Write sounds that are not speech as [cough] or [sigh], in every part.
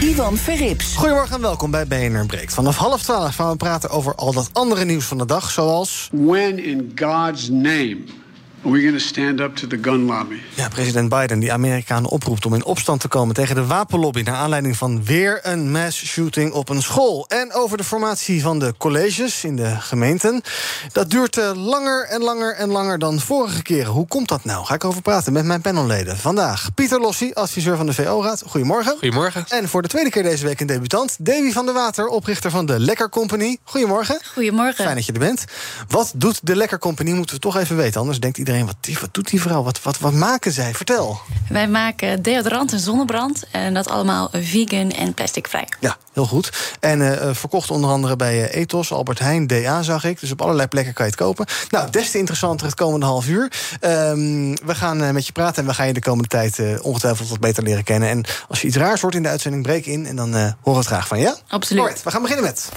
Ivan Verrips. Goedemorgen en welkom bij BNR Breekt. Vanaf half twaalf gaan we praten over al dat andere nieuws van de dag, zoals... When in God's name are we going to stand up to the gun lobby? Ja, president Biden die Amerikanen oproept om in opstand te komen tegen de wapenlobby... naar aanleiding van weer een mass shooting op een school. En over de formatie van de colleges in de gemeenten. Dat duurt eh, langer en langer en langer dan vorige keren. Hoe komt dat nou? Ga ik over praten met mijn panelleden. Vandaag Pieter Lossi, adviseur van de VO-raad. Goedemorgen. Goedemorgen. En voor de tweede keer deze week een debutant... Davy van der Water, oprichter van de Lekker Company. Goedemorgen. Goedemorgen. Fijn dat je er bent. Wat doet de Lekker Company? Moeten we toch even weten. Anders denkt iedereen, wat, wat doet die vrouw? Wat, wat, wat maken zij? Vertel. Wij maken deodorant en zonnebrand. En dat allemaal vegan en plasticvrij. Ja, heel goed. En eh, eh, verkocht onder andere bij eh, Ethos, Albert Heijn, DA zag ik. Dus op allerlei plekken kan je het kopen. Nou, des te interessanter het komende half uur. Ehm, we gaan eh, met je praten en we gaan je de komende tijd eh, ongetwijfeld wat beter leren kennen. En als je iets raars hoort in de uitzending, breek in. En dan eh horen we het graag van je. Ja? Absoluut. Alright, we gaan beginnen met...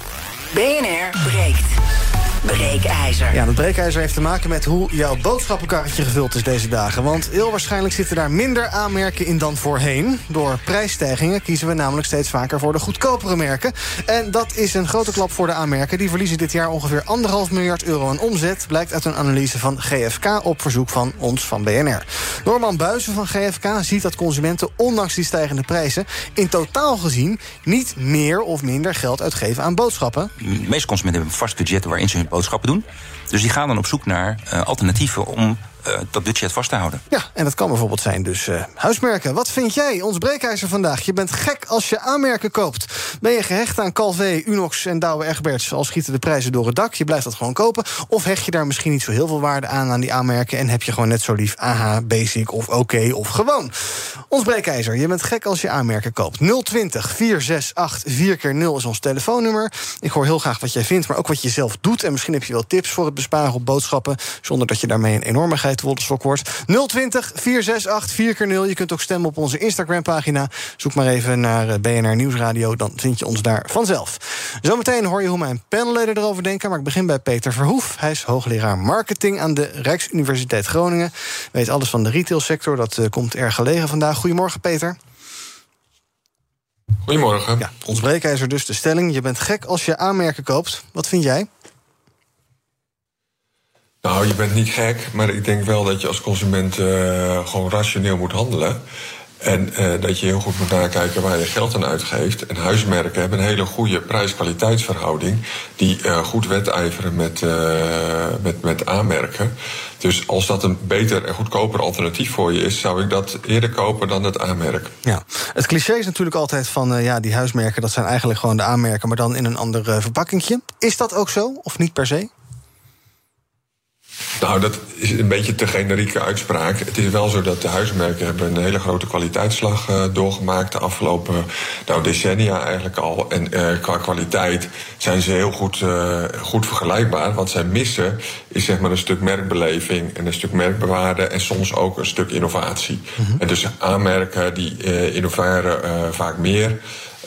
BNR breekt. Breekijzer. Ja, dat breekijzer heeft te maken met hoe jouw boodschappenkarretje gevuld is deze dagen. Want heel waarschijnlijk zitten daar minder aanmerken in dan voorheen. Door prijsstijgingen kiezen we namelijk steeds vaker voor de goedkopere merken. En dat is een grote klap voor de aanmerken. Die verliezen dit jaar ongeveer anderhalf miljard euro aan omzet... blijkt uit een analyse van GFK op verzoek van ons, van BNR. Norman Buizen van GFK ziet dat consumenten, ondanks die stijgende prijzen... in totaal gezien niet meer of minder geld uitgeven aan boodschappen. De meeste consumenten hebben een vast budget waarin ze hun boodschappen doen. Dus die gaan dan op zoek naar eh, alternatieven om eh, dat budget vast te houden. Ja, en dat kan bijvoorbeeld zijn dus eh, huismerken. Wat vind jij, ons breekijzer vandaag? Je bent gek als je aanmerken koopt. Ben je gehecht aan Calvé, Unox en Douwe Egberts... al schieten de prijzen door het dak, je blijft dat gewoon kopen... of hecht je daar misschien niet zo heel veel waarde aan aan die aanmerken... en heb je gewoon net zo lief AH, Basic of Oké of gewoon? Ons breekijzer, je bent gek als je aanmerken koopt. 020 468 4 keer 0 is ons telefoonnummer. Ik hoor heel graag wat jij vindt, maar ook wat je zelf doet... en misschien heb je wel tips voor het besparen op boodschappen... zonder dat je daarmee een enorme geitenwollenstok wordt. 020 468 4 keer 0 Je kunt ook stemmen op onze Instagram-pagina. Zoek maar even naar eh, BNR Nieuwsradio, dan vind je ons daar vanzelf. Zometeen hoor je hoe mijn panelleden erover denken... maar ik begin bij Peter Verhoef. Hij is hoogleraar marketing aan de Rijksuniversiteit Groningen. Weet alles van de retailsector, dat eh, komt erg gelegen vandaag. Goedemorgen, Peter. Goedemorgen. Ja, ons breekijzer dus de stelling. Je bent gek als je aanmerken koopt. Wat vind jij? Nou, je bent niet gek, maar ik denk wel dat je als consument eh, gewoon rationeel moet handelen. En eh, dat je heel goed moet nakijken waar je geld aan uitgeeft. En huismerken hebben een hele goede prijs-kwaliteitsverhouding. Die eh, goed wedijveren met, met, met aanmerken. Dus als dat een beter en goedkoper alternatief voor je is, zou ik dat eerder kopen dan het aanmerk. Ja, het cliché is natuurlijk altijd van ja, die huismerken, dat zijn eigenlijk gewoon de aanmerken, maar dan in een ander uh. Is dat ook zo, of niet per se? Nou, dat is een beetje te generieke uitspraak. Het is wel zo dat de huismerken hebben een hele grote kwaliteitsslag uh, doorgemaakt de afgelopen nou, decennia eigenlijk al. En uh, qua kwaliteit zijn ze heel goed, uh, goed vergelijkbaar. Wat zij missen is zeg maar een stuk merkbeleving en een stuk merkbewaarde en soms ook een stuk innovatie. Mm -hmm. En dus aanmerken die innoveren vaak meer.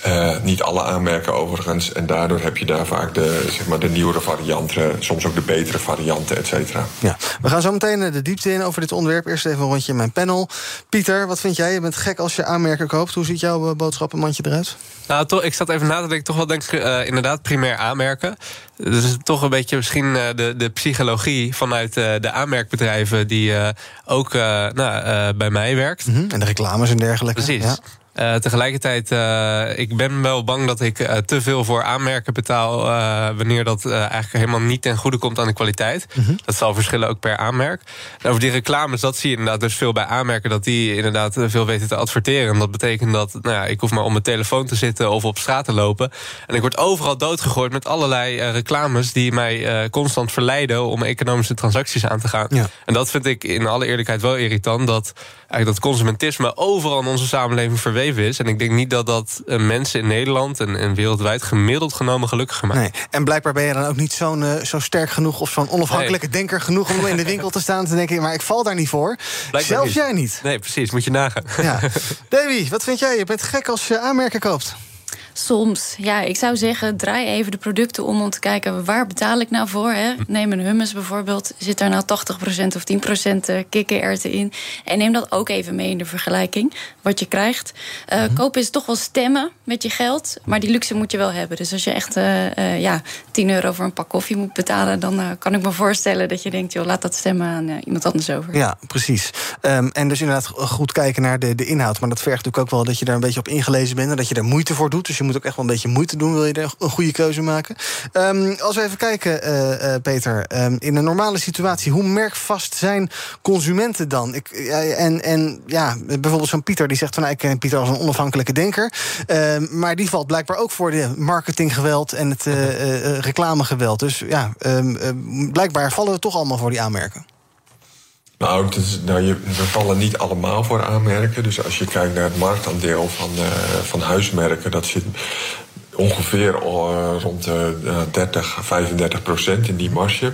Uh, niet alle aanmerken overigens. En daardoor heb je daar vaak de, zeg maar, de nieuwere varianten, soms ook de betere varianten, et cetera. Ja, we gaan zo meteen de diepte in over dit onderwerp. Eerst even een rondje in mijn panel. Pieter, wat vind jij? Je bent gek als je aanmerken koopt. Hoe ziet jouw boodschappenmandje eruit? Nou, toch, ik zat even na te denken. Toch wel denk ik uh, inderdaad primair aanmerken. Dus toch een beetje misschien uh, de, de psychologie vanuit uh, de aanmerkbedrijven... die ook nou, bij mij werkt. Mm -hmm. En de reclames en dergelijke. Precies. Ja. Uh, tegelijkertijd, uh, ik ben wel bang dat ik uh, te veel voor aanmerken betaal. wanneer dat eigenlijk helemaal niet ten goede komt aan de kwaliteit. Mm -hmm. Dat zal verschillen ook per aanmerk. En over die reclames, dat zie je inderdaad dus veel bij aanmerken. Dat die inderdaad veel weten te adverteren. En dat betekent dat nou ja, ik hoef maar om mijn telefoon te zitten of op straat te lopen. En ik word overal doodgegooid met allerlei reclames die mij constant verleiden om economische transacties aan te gaan. Ja. En dat vind ik in alle eerlijkheid wel irritant. Dat eigenlijk dat consumentisme overal in onze samenleving verweven is. En ik denk niet dat dat eh, mensen in Nederland en, en wereldwijd gemiddeld genomen gelukkiger maakt. Nee. En blijkbaar ben je dan ook niet zo'n eh, zo sterk genoeg of zo'n onafhankelijke denker genoeg om in de [laughs] winkel te staan en te denken, maar ik val daar niet voor. Blijkbaar Zelfs niet. jij niet. Nee, precies. Moet je nagaan. Ja. [laughs] Davy, wat vind jij? Je bent gek als je aanmerken koopt. Soms, ja, ik zou zeggen, draai even de producten om om te kijken waar betaal ik nou voor. Hè? Neem een hummus bijvoorbeeld, zit daar nou 80% of 10% kikkererwten in? En neem dat ook even mee in de vergelijking, wat je krijgt. Uh, Kopen is toch wel stemmen met je geld, maar die luxe moet je wel hebben. Dus als je echt uh, uh, ja, 10 euro voor een pak koffie moet betalen, dan kan ik me voorstellen dat je denkt, joh, laat dat stemmen aan iemand anders over. Ja, precies. Um, en dus inderdaad goed kijken naar de, de inhoud, maar dat vergt natuurlijk ook wel dat je daar een beetje op ingelezen bent en dat je er moeite voor doet. Dus je moet ook echt wel een beetje moeite doen, wil je een goede keuze maken. Um, als we even kijken, uh, uh, Peter, um, in een normale situatie, hoe merkvast zijn consumenten dan? Ik, en, en ja, bijvoorbeeld zo'n Pieter die zegt van ik ken Pieter als een onafhankelijke denker. Uh, maar die valt blijkbaar ook voor de marketinggeweld en het uh, reclamegeweld. Dus ja, blijkbaar vallen we toch allemaal voor die aanmerken. Nou, nou je, we vallen niet allemaal voor aanmerken. Dus als je kijkt naar het marktaandeel van, uh, van huismerken, dat zit ongeveer uh, rond de uh, 30, 35 procent in die marge.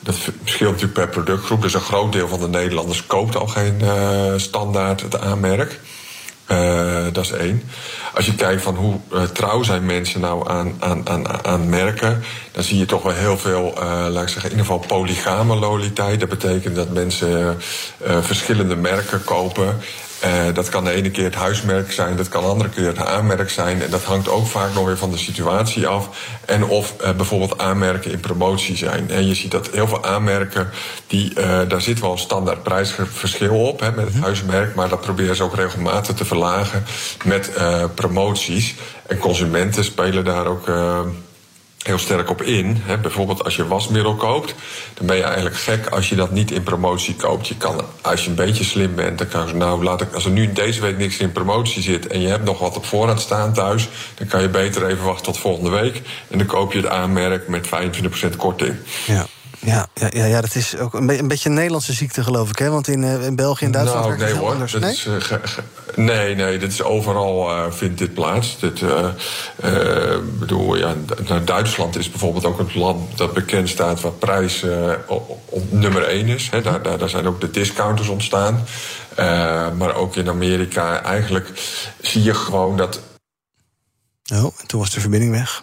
Dat verschilt natuurlijk per productgroep. Dus een groot deel van de Nederlanders koopt al geen standaard het aanmerk. Uh, dat is één. Als je kijkt van hoe uh, trouw zijn mensen nou aan, aan, aan, aan merken, dan zie je toch wel heel veel, uh, laat ik zeggen, in ieder geval polygame loyaliteit. Dat betekent dat mensen verschillende merken kopen. Uh, dat kan de ene keer het huismerk zijn, dat kan de andere keer het aanmerk zijn. En dat hangt ook vaak nog weer van de situatie af. En of uh, bijvoorbeeld aanmerken in promotie zijn. En je ziet dat heel veel aanmerken, die, uh, daar zit wel een standaard prijsverschil op hè, met het huismerk. Maar dat proberen ze ook regelmatig te verlagen met promoties. En consumenten spelen daar ook heel sterk op in. Hè. Bijvoorbeeld als je wasmiddel koopt, dan ben je eigenlijk gek als je dat niet in promotie koopt. Je kan, als je een beetje slim bent, dan kan je nou laat ik, als er nu deze week niks in promotie zit en je hebt nog wat op voorraad staan thuis, dan kan je beter even wachten tot volgende week en dan koop je het aanmerk met 25% korting. Ja. Ja, ja, ja, ja, dat is ook een, be een, beetje een Nederlandse ziekte, geloof ik. Hè? Want in, uh, in België en Duitsland nou, nee, hoor. anders. Dat Nee? Is, uh, nee, nee, dit is overal uh, vindt dit plaats. Dit, bedoel, ja, nou, Duitsland is bijvoorbeeld ook een land dat bekend staat waar prijs op, op, nummer één is. Hè? Daar, daar, daar zijn ook de discounters ontstaan. maar ook in Amerika, eigenlijk zie je gewoon dat. Oh, en toen was de verbinding weg.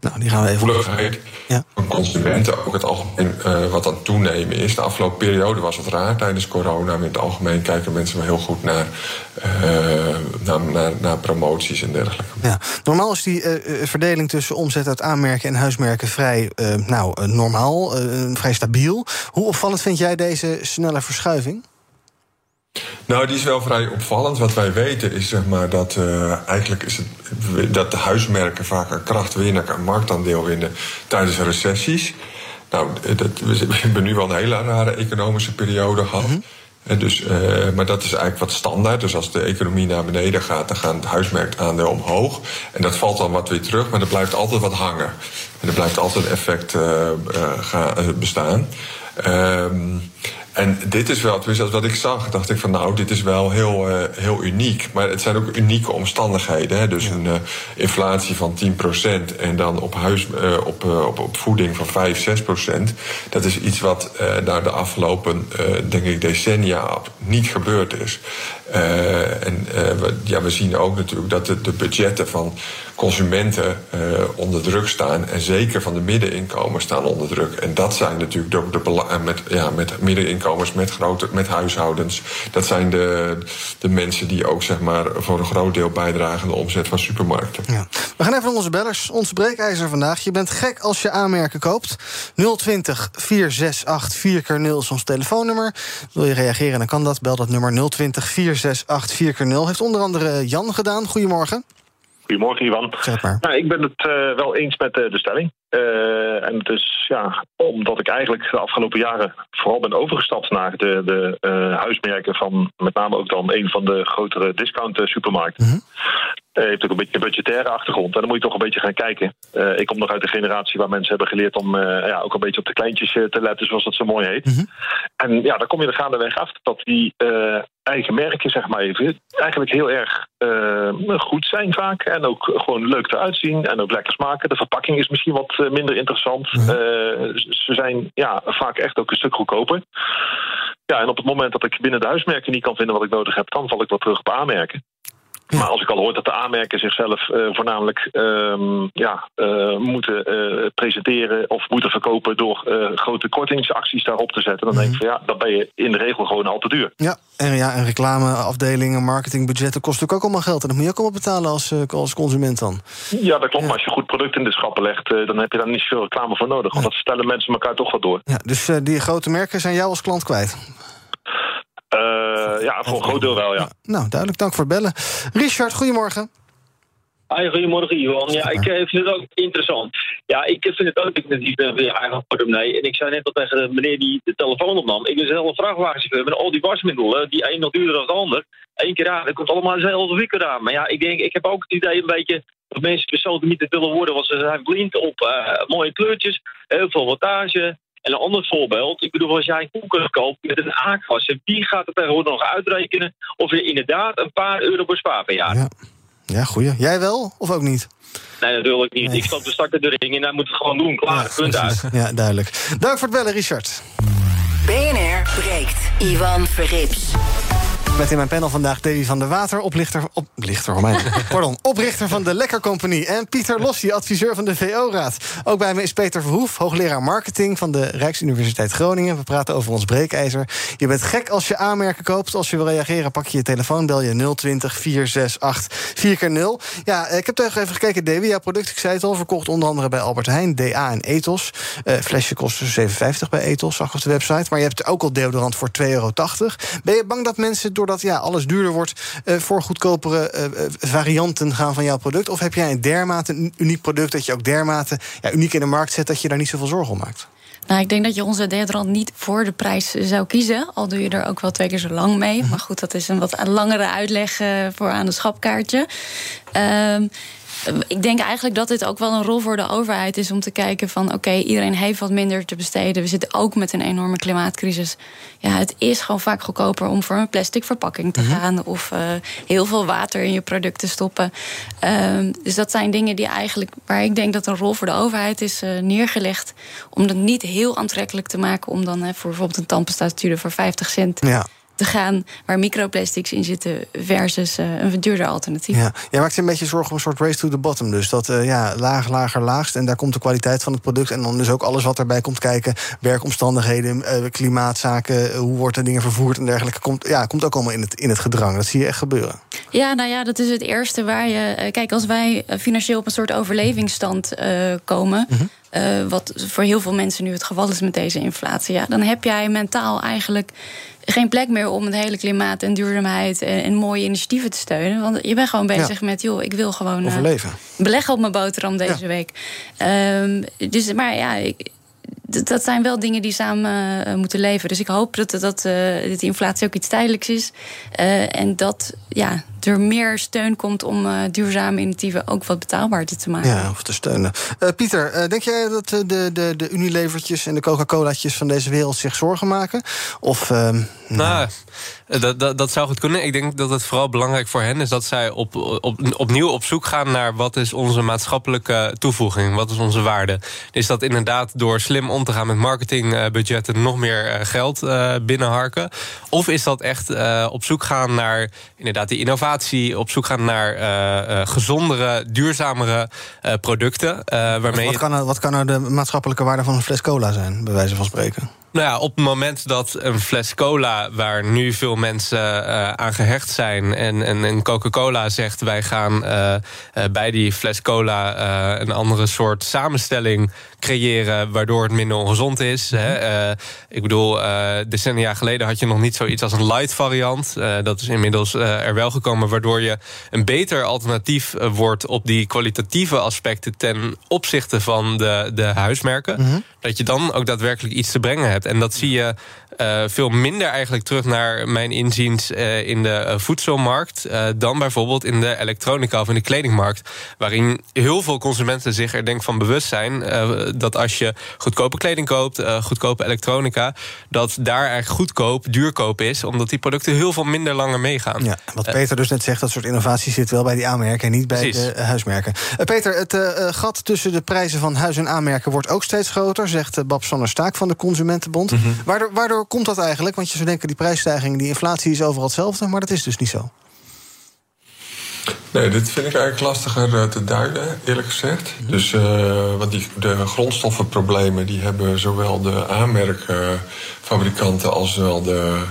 Nou, die gaan we even. Vlugheid ja. van consumenten ook het algemeen uh, wat aan toenemen is. De afgelopen periode was het raar tijdens corona. Maar in het algemeen kijken mensen wel heel goed naar, uh, naar, naar, naar, promoties en dergelijke. Ja. Normaal is die uh, verdeling tussen omzet uit aanmerken en huismerken vrij nou, normaal, vrij stabiel. Hoe opvallend vind jij deze snelle verschuiving? Nou, die is wel vrij opvallend. Wat wij weten is zeg maar, dat uh, eigenlijk is het, dat de huismerken vaak aan kracht winnen, aan marktaandeel winnen tijdens recessies. Nou, dat, [laughs] we hebben nu wel een hele rare economische periode gehad. Mm -hmm. En dus, uh, maar dat is eigenlijk wat standaard. Dus als de economie naar beneden gaat, dan gaat het huismerkaandeel omhoog. En dat valt dan wat weer terug, maar er blijft altijd wat hangen. En er blijft altijd een effect uh, bestaan. Um, en dit is wel, tenminste wat ik zag, dacht ik van nou, dit is wel heel, uh, heel uniek. Maar het zijn ook unieke omstandigheden. Hè? Dus een uh, inflatie van 10% en dan op, huis, uh, op, op, op voeding van 5, 6%. Dat is iets wat naar de afgelopen, denk ik, decennia niet gebeurd is. en we, ja, we zien ook natuurlijk dat de, de budgetten van consumenten onder druk staan. En zeker van de middeninkomens staan onder druk. En dat zijn natuurlijk ook de met, ja, met middeninkomens, met, grote, met huishoudens. Dat zijn de, de mensen die ook zeg maar, voor een groot deel bijdragen aan de omzet van supermarkten. Ja. We gaan even naar onze bellers. Ons breekijzer vandaag. Je bent gek als je aanmerken koopt. 020 468 4 keer 0 is ons telefoonnummer. Wil je reageren, dan kan dat. Bel dat nummer 020 468 4 keer 0 Heeft onder andere Jan gedaan. Goedemorgen. Goedemorgen, Ivan. Zeg maar. Nou, ik ben het uh, wel eens met uh, de stelling. Uh, en is ja, omdat ik eigenlijk de afgelopen jaren vooral ben overgestapt naar de, de huismerken van met name ook dan een van de grotere discount supermarkten. Mm -hmm. Uh, je hebt ook een beetje een budgettaire achtergrond. En dan moet je toch een beetje gaan kijken. ik kom nog uit een generatie waar mensen hebben geleerd om ja, ook een beetje op de kleintjes te letten, zoals dat zo mooi heet. Mhm. En ja, dan kom je er gaandeweg af dat die eigen merken, zeg maar even, eigenlijk heel erg goed zijn vaak. En ook gewoon leuk eruit zien en ook lekker smaken. De verpakking is misschien wat minder interessant. Mhm. ze zijn ja, vaak echt ook een stuk goedkoper. Ja, en op het moment dat ik binnen de huismerken niet kan vinden wat ik nodig heb, dan val ik wat terug op aanmerken. Maar als ik al hoor dat de aanmerken zichzelf uh, voornamelijk uh, ja, uh, moeten uh, presenteren of moeten verkopen door grote kortingsacties daarop te zetten, dan denk ik van ja, dan ben je in de regel gewoon al te duur. Ja, en, ja, en reclameafdelingen, marketingbudgetten kosten ook allemaal geld. En dat moet je ook allemaal betalen als, als consument dan. Ja, dat klopt. Maar als je goed product in de schappen legt, dan heb je daar niet zoveel reclame voor nodig. Want dat stellen mensen elkaar toch wel door. Ja, dus die grote merken zijn jou als klant kwijt. Uh, ja, voor een groot deel wel, ja. Nou, duidelijk. Dank voor het bellen. Richard, goedemorgen. Hi, goedemorgen Ivan. Ja, ik eh, vind het ook interessant. Ja, ik vind het ook intensief ben voor je eigen portemonnee. En ik zei net al tegen de meneer die de telefoon opnam. Ik ben zelf een vrachtwagenchauffeur met al die wasmiddelen. Die een nog duurder dan de ander. Eén keer aan. Dat komt allemaal dezelfde week aan. Maar ja, ik denk, ik heb ook het idee een beetje dat mensen niet te willen worden. Want ze zijn blind op uh, mooie kleurtjes. Heel veel wattage. En een ander voorbeeld, ik bedoel, als jij een koelkast koopt met een aardgas, wie gaat er tegenwoordig nog uitrekenen of je inderdaad een paar euro bespaart per jaar? Ja, ja goeie. Jij wel of ook niet? Nee, natuurlijk niet. Ik stap de stakken de ring en hij moet het gewoon doen. Klaar, ja, punt uit. Ja, duidelijk. Dank voor het bellen, Richard. BNR breekt. Ivan Verrips. Met in mijn panel vandaag Davy van der Water, oplichter, oplichter, oh mijn, [laughs] pardon, oprichter van de Lekker Company. En Pieter Lossi, adviseur van de VO-raad. Ook bij me is Peter Verhoef, hoogleraar marketing van de Rijksuniversiteit Groningen. We praten over ons breekijzer. Je bent gek als je aanmerken koopt. Als je wil reageren, pak je je telefoon, bel je 020 468 4x0. Ja, ik heb toch even gekeken, Davy. Jouw product, ik zei het al, verkocht onder andere bij Albert Heijn, DA en Ethos. Uh, flesje kost 7,50 bij Ethos, zag ik op de website. Maar je hebt ook al deodorant voor 2,80 euro. Ben je bang dat mensen door doordat ja, alles duurder wordt... Uh, voor goedkopere uh, varianten gaan van jouw product? Of heb jij een dermate uniek product... dat je ook dermate ja, uniek in de markt zet... dat je daar niet zoveel zorgen om maakt? Nou, ik denk dat je onze deodorant niet voor de prijs zou kiezen. Al doe je er ook wel twee keer zo lang mee. Mhm. Maar goed, dat is een wat langere uitleg voor aan de schapkaartje. Uh, ik denk eigenlijk dat dit ook wel een rol voor de overheid is om te kijken van oké, iedereen heeft wat minder te besteden. We zitten ook met een enorme klimaatcrisis. Ja, het is gewoon vaak goedkoper om voor een plastic verpakking te mhm. gaan of uh, heel veel water in je product te stoppen. Uh, dus dat zijn dingen die eigenlijk waar ik denk dat een rol voor de overheid is uh, neergelegd om dat niet heel aantrekkelijk te maken om dan uh, voor bijvoorbeeld een tandpasta voor 50 cent. Ja te gaan waar microplastics in zitten versus uh, een duurder alternatief. Ja. Jij maakt je een beetje zorgen om een soort race to the bottom. Dus dat uh, ja, laag, lager, laagst. En daar komt de kwaliteit van het product. En dan dus ook alles wat erbij komt kijken. Werkomstandigheden, uh, klimaatzaken, hoe wordt er dingen vervoerd en dergelijke. Komt, ja, komt ook allemaal in het, in het gedrang. Dat zie je echt gebeuren. Ja, nou ja, dat is het eerste waar je. Kijk, als wij financieel op een soort overlevingsstand komen. Mhm. wat voor heel veel mensen nu het geval is met deze inflatie. Ja, dan heb jij mentaal eigenlijk geen plek meer om het hele klimaat en duurzaamheid en, en mooie initiatieven te steunen. Want je bent gewoon bezig met, joh, ik wil gewoon uh, beleggen op mijn boterham deze week. Um, dus, maar ja, ik, dat zijn wel dingen die samen uh, moeten leven. Dus ik hoop dat, dat, dat uh, inflatie ook iets tijdelijks is. Uh, en dat ja, er meer steun komt om duurzame initiatieven ook wat betaalbaar te maken. Ja, of te steunen. Pieter, denk jij dat de, de, de Unilevertjes en de Coca-Cola'tjes van deze wereld zich zorgen maken? Of, ehm, nou, nou dat, dat, dat, zou goed kunnen. Ik denk dat het vooral belangrijk voor hen is dat zij op, op, opnieuw op zoek gaan naar wat is onze maatschappelijke toevoeging, wat is onze waarde. Is dat inderdaad door slim om te gaan met marketingbudgetten nog meer eh, geld binnenharken? Of is dat echt op zoek gaan naar inderdaad die innovatie, op zoek gaan naar uh, gezondere, duurzamere producten? waarmee wat, kan wat kan er de maatschappelijke waarde van een fles cola zijn, bij wijze van spreken? Nou ja, op het moment dat een fles cola, waar nu veel mensen uh, aan gehecht zijn, en, en, en Coca-Cola zegt: wij gaan uh, uh, bij die fles cola een andere soort samenstelling creëren, waardoor het minder ongezond is. Mm -hmm. hè. ik bedoel, decennia geleden had je nog niet zoiets als een light variant. dat is inmiddels er wel gekomen, waardoor je een beter alternatief wordt op die kwalitatieve aspecten ten opzichte van de, de huismerken. Mm -hmm. Dat je dan ook daadwerkelijk iets te brengen hebt hebt. En dat zie je eh, veel minder eigenlijk terug naar mijn inziens uh, in de uh, voedselmarkt dan bijvoorbeeld in de elektronica of in de kledingmarkt, waarin heel veel consumenten zich er denk van bewust zijn dat als je goedkope kleding koopt, goedkope elektronica, dat daar eigenlijk goedkoop duurkoop is, omdat die producten heel veel minder langer meegaan. Ja, wat Peter dus net zegt, dat soort innovatie zit wel bij die aanmerken en niet bij Precies. de huismerken. Peter, het gat tussen de prijzen van huis- en aanmerken wordt ook steeds groter, zegt Bab Sander Staak van de Consumentenbond. Mm -hmm. waardoor, waardoor komt dat eigenlijk? Want je zou denken, die prijsstijging, die inflatie is overal hetzelfde, maar dat is dus niet zo. Nee, dit vind ik eigenlijk lastiger eh, te duiden, eerlijk gezegd. Mhm. Dus uh, want die, de grondstoffenproblemen die hebben zowel de aanmerkfabrikanten als wel de,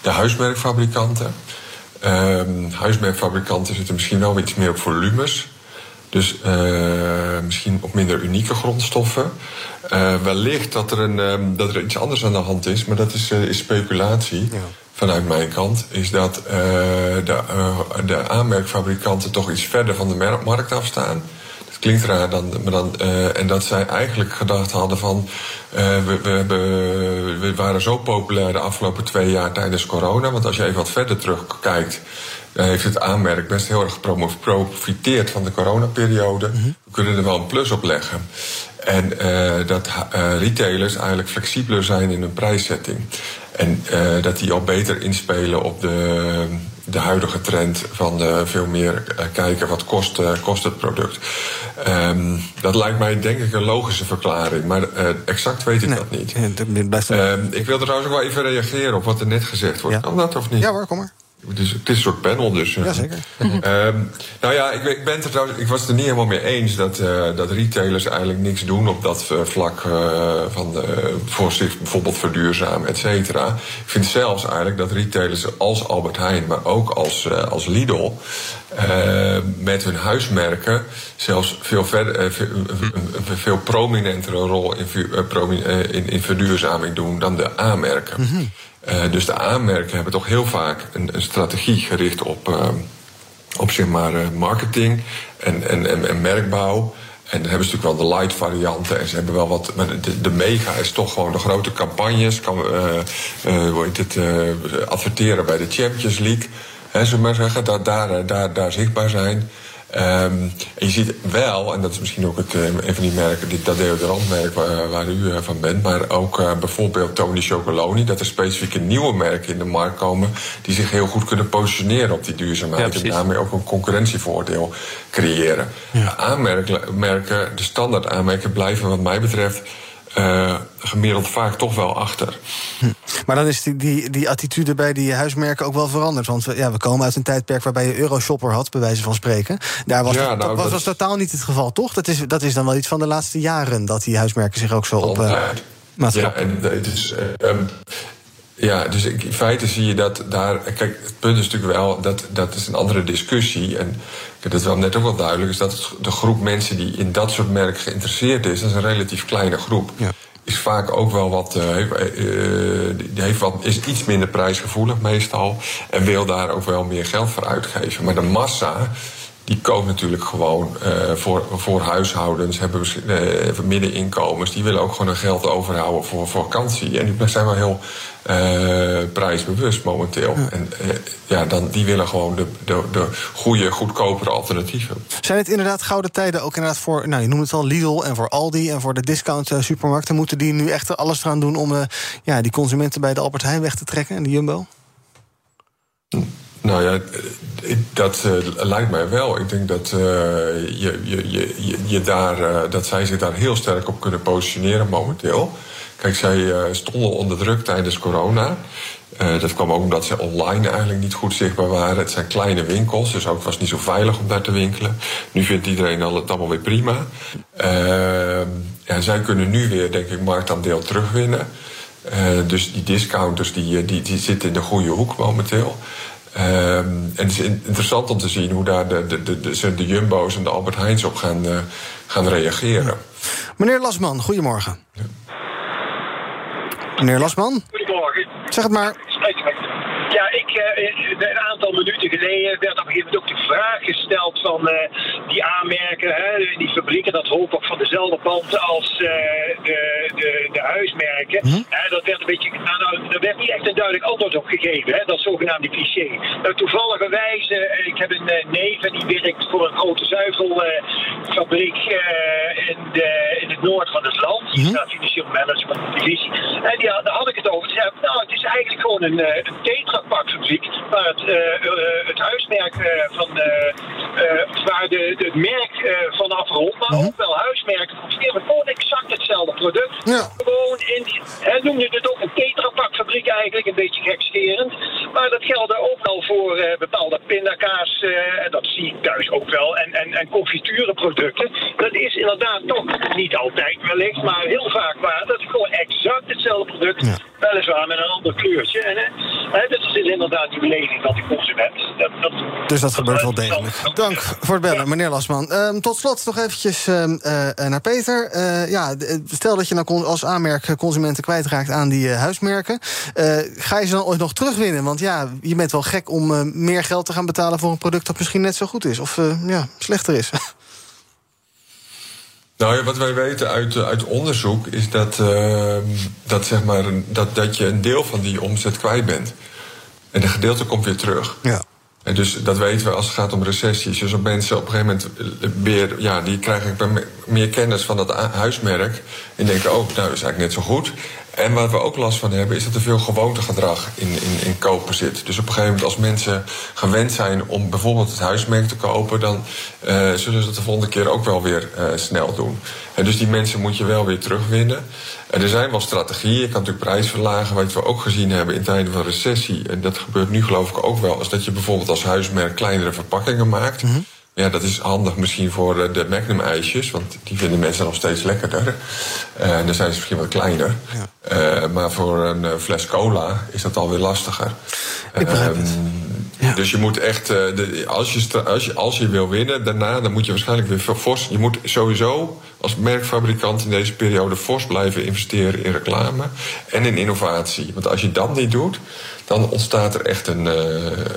de huismerkfabrikanten. Uh, huismerkfabrikanten zitten misschien wel iets meer op volumes. Dus uh, misschien op minder unieke grondstoffen. Uh, wellicht dat er, een, um, dat er iets anders aan de hand is, maar dat is, uh, is speculatie. Ja. Vanuit mijn kant is dat de, de aanmerkfabrikanten toch iets verder van de markt afstaan. Klinkt raar, dan, maar dan, en dat zij eigenlijk gedacht hadden van. we, we, hebben, we waren zo populair de afgelopen twee jaar tijdens corona. Want als je even wat verder terugkijkt daar heeft het aanmerk best heel erg geprofiteerd van de coronaperiode. Mm -hmm. We kunnen er wel een plus op leggen. En uh, dat uh, retailers eigenlijk flexibeler zijn in hun prijszetting. En uh, dat die al beter inspelen op de, de huidige trend van veel meer kijken wat kost, kost het product. Um, dat lijkt mij denk ik een logische verklaring, maar exact weet ik nee, dat niet. Ja, ik wil trouwens ook wel even reageren op wat er net gezegd wordt. Ja. Kan dat of niet? Ja hoor, kom maar. Het is, het is een soort panel dus. Jazeker. um, [laughs] nou ja, ik, ik, ben er trouwens, ik was het er niet helemaal mee eens dat, uh, dat retailers eigenlijk niks doen op dat uh, vlak uh, van voor zich bijvoorbeeld verduurzamen, et cetera. Ik vind zelfs eigenlijk dat retailers als Albert Heijn, maar ook als, als Lidl, met hun huismerken zelfs veel, verder, veel, een veel prominentere rol in, in, in verduurzaming doen dan de aanmerken. Mm -hmm. Uh, dus de aanmerken hebben toch heel vaak een, een strategie gericht op, uh, op zeg maar, uh, marketing en, en, en, merkbouw. En dan hebben ze natuurlijk wel de light varianten. En ze hebben wel wat. De, mega is toch gewoon de grote campagnes. Kan, hoe heet het, adverteren bij de Champions League. Hè, zullen maar zeggen. Dat daar, daar, daar zichtbaar zijn. Um, en je ziet wel, en dat is misschien ook het, een van die merken, die, dat deodorantmerk waar, waar u van bent, maar ook uh, bijvoorbeeld Tony Chocoloni, dat er specifieke nieuwe merken in de markt komen die zich heel goed kunnen positioneren op die duurzaamheid ja, en daarmee ook een concurrentievoordeel creëren. Ja. Aanmerken, de standaard aanmerken blijven wat mij betreft uh, gemiddeld vaak toch wel achter. Hm. Maar dan is die, die, die attitude bij die huismerken ook wel veranderd. Want we, ja, we komen uit een tijdperk waarbij je Euroshopper had, bij wijze van spreken. Daar was, ja, nou, dat, was totaal niet het geval, toch? Dat is, dat is dan wel iets van de laatste jaren dat die huismerken zich ook zo op. Uh, ja, en het is. Uh, um, ja, dus in feite zie je dat daar. Kijk, het punt is natuurlijk wel, dat, dat is een andere discussie. En dat is wel net ook wel duidelijk, is dat de groep mensen die in dat soort merken geïnteresseerd is, dat is een relatief kleine groep. Ja. Is vaak ook wel wat, uh, uh, die heeft wat, is iets minder prijsgevoelig meestal. En wil daar ook wel meer geld voor uitgeven. Maar de massa, die koopt natuurlijk gewoon uh, voor, voor huishoudens, hebben uh, middeninkomens. Die willen ook gewoon hun geld overhouden voor, voor vakantie. En die zijn wel heel uh, prijsbewust momenteel. Ja. En ja, dan, die willen gewoon de, de, de goede, goedkopere alternatieven. Zijn het inderdaad gouden tijden ook inderdaad voor, nou je noemt het al, Lidl en voor Aldi en voor de discount supermarkten? Moeten die nu echt alles eraan doen om ja, die consumenten bij de Albert Heijn weg te trekken en de Jumbo? Nou ja, dat uh, lijkt mij wel. Ik denk dat, uh, je, je, je, je daar, dat zij zich daar heel sterk op kunnen positioneren momenteel. Kijk, zij stonden onder druk tijdens corona. dat kwam ook omdat ze online eigenlijk niet goed zichtbaar waren. Het zijn kleine winkels, dus ook was niet zo veilig om daar te winkelen. Nu vindt iedereen het allemaal weer prima. ja, zij kunnen nu weer, denk ik, marktaandeel terugwinnen. dus die discounters die, die, die zitten in de goede hoek momenteel. Um, en het is interessant om te zien hoe daar de, de, de, de, de Jumbo's en de Albert Heijns op gaan, uh, gaan reageren. Meneer Lasman, goedemorgen. Ja. Meneer Lasman? Goedemorgen. Zeg het maar. Ja, ik, uh, een aantal minuten geleden werd op een gegeven moment ook de vraag gesteld van uh, die aanmerken, hè, die fabrieken, dat hoop ook van dezelfde band als uh, de, de, de huismerken. Hm? dat werd beetje. Nou, nou, er werd niet echt een duidelijk antwoord op gegeven, hè, dat zogenaamde cliché. Nou, toevalligerwijze, eh, ik heb een eh, neef en die werkt voor een grote zuivelfabriek eh, in, de, in het noorden van het land. Die staat financieel management divisie. En die, had- daar had ik het over. Ze zei, nou, het is eigenlijk gewoon een, eh, een tetrapakfabriek waar het, eh, eh, het huismerk eh, van, waar de, het merk van afrolt, maar ook wel huismerken firmen. Gewoon exact hetzelfde product. Gewoon in die, hij noemde het ook een tetrapakfabriek eigenlijk, een beetje gekscherend. Maar dat geldt ook wel voor bepaalde pindakaas, en dat zie ik thuis ook wel, en, en, en confiturenproducten. Dat is inderdaad toch niet altijd wellicht, maar heel vaak waar. Dat is gewoon exact hetzelfde product, weliswaar met een ander kleurtje. En, eh, hè, dat is inderdaad die beleving van die consument. Dat, dat, Dus dat gebeurt wel degelijk. Dank voor het bellen, meneer Lasman. Ehm, tot slot nog eventjes ehm, eh, eh, naar Peter. Eh, ja, eh, stel dat je nou als aanmerk consumenten kwijtraakt aan die eh, huismerken. Eh, ga je ze dan ooit nog terugwinnen? Want ja, je bent wel gek om eh, meer geld te gaan betalen... voor een product dat misschien net zo goed is. Of eh, ja, slechter is. [laughs] Nou ja, wat wij weten uit, eh, uit onderzoek is dat, eh, dat, zeg maar, een- dat, dat je een deel van die omzet kwijt bent. En een gedeelte komt weer terug. Ja. En dus dat weten we als het gaat om recessies. Dus op mensen op een gegeven moment eh, weer, ja, die krijgen meer kennis van dat huismerk. En denken, oh, nou, is eigenlijk net zo goed. En waar we ook last van hebben, is dat er veel gewoontegedrag in, in, in kopen zit. Dus op een gegeven moment, als mensen gewend zijn om bijvoorbeeld het huismerk te kopen, dan eh, zullen ze het de volgende keer ook wel weer eh, snel doen. En dus die mensen moet je wel weer terugwinnen. En er zijn wel strategieën. Je kan natuurlijk prijs verlagen. Wat we ook gezien hebben in tijden van recessie. En dat gebeurt nu geloof ik ook wel. Is dat je bijvoorbeeld als huismerk kleinere verpakkingen maakt. Ja, dat is handig misschien voor eh, de Magnum-ijsjes. Want die vinden mensen nog steeds lekkerder. Eh, En dan zijn ze misschien wat kleiner. Eh, maar voor een fles cola is dat alweer lastiger. Ik begrijp het. Ehm, Dus je moet echt, de, als, je, als, je, als je wil winnen, daarna dan moet je waarschijnlijk weer fors. Je moet sowieso als merkfabrikant in deze periode fors blijven investeren in reclame en in innovatie. Want als je dat niet doet, dan ontstaat er echt een, eh,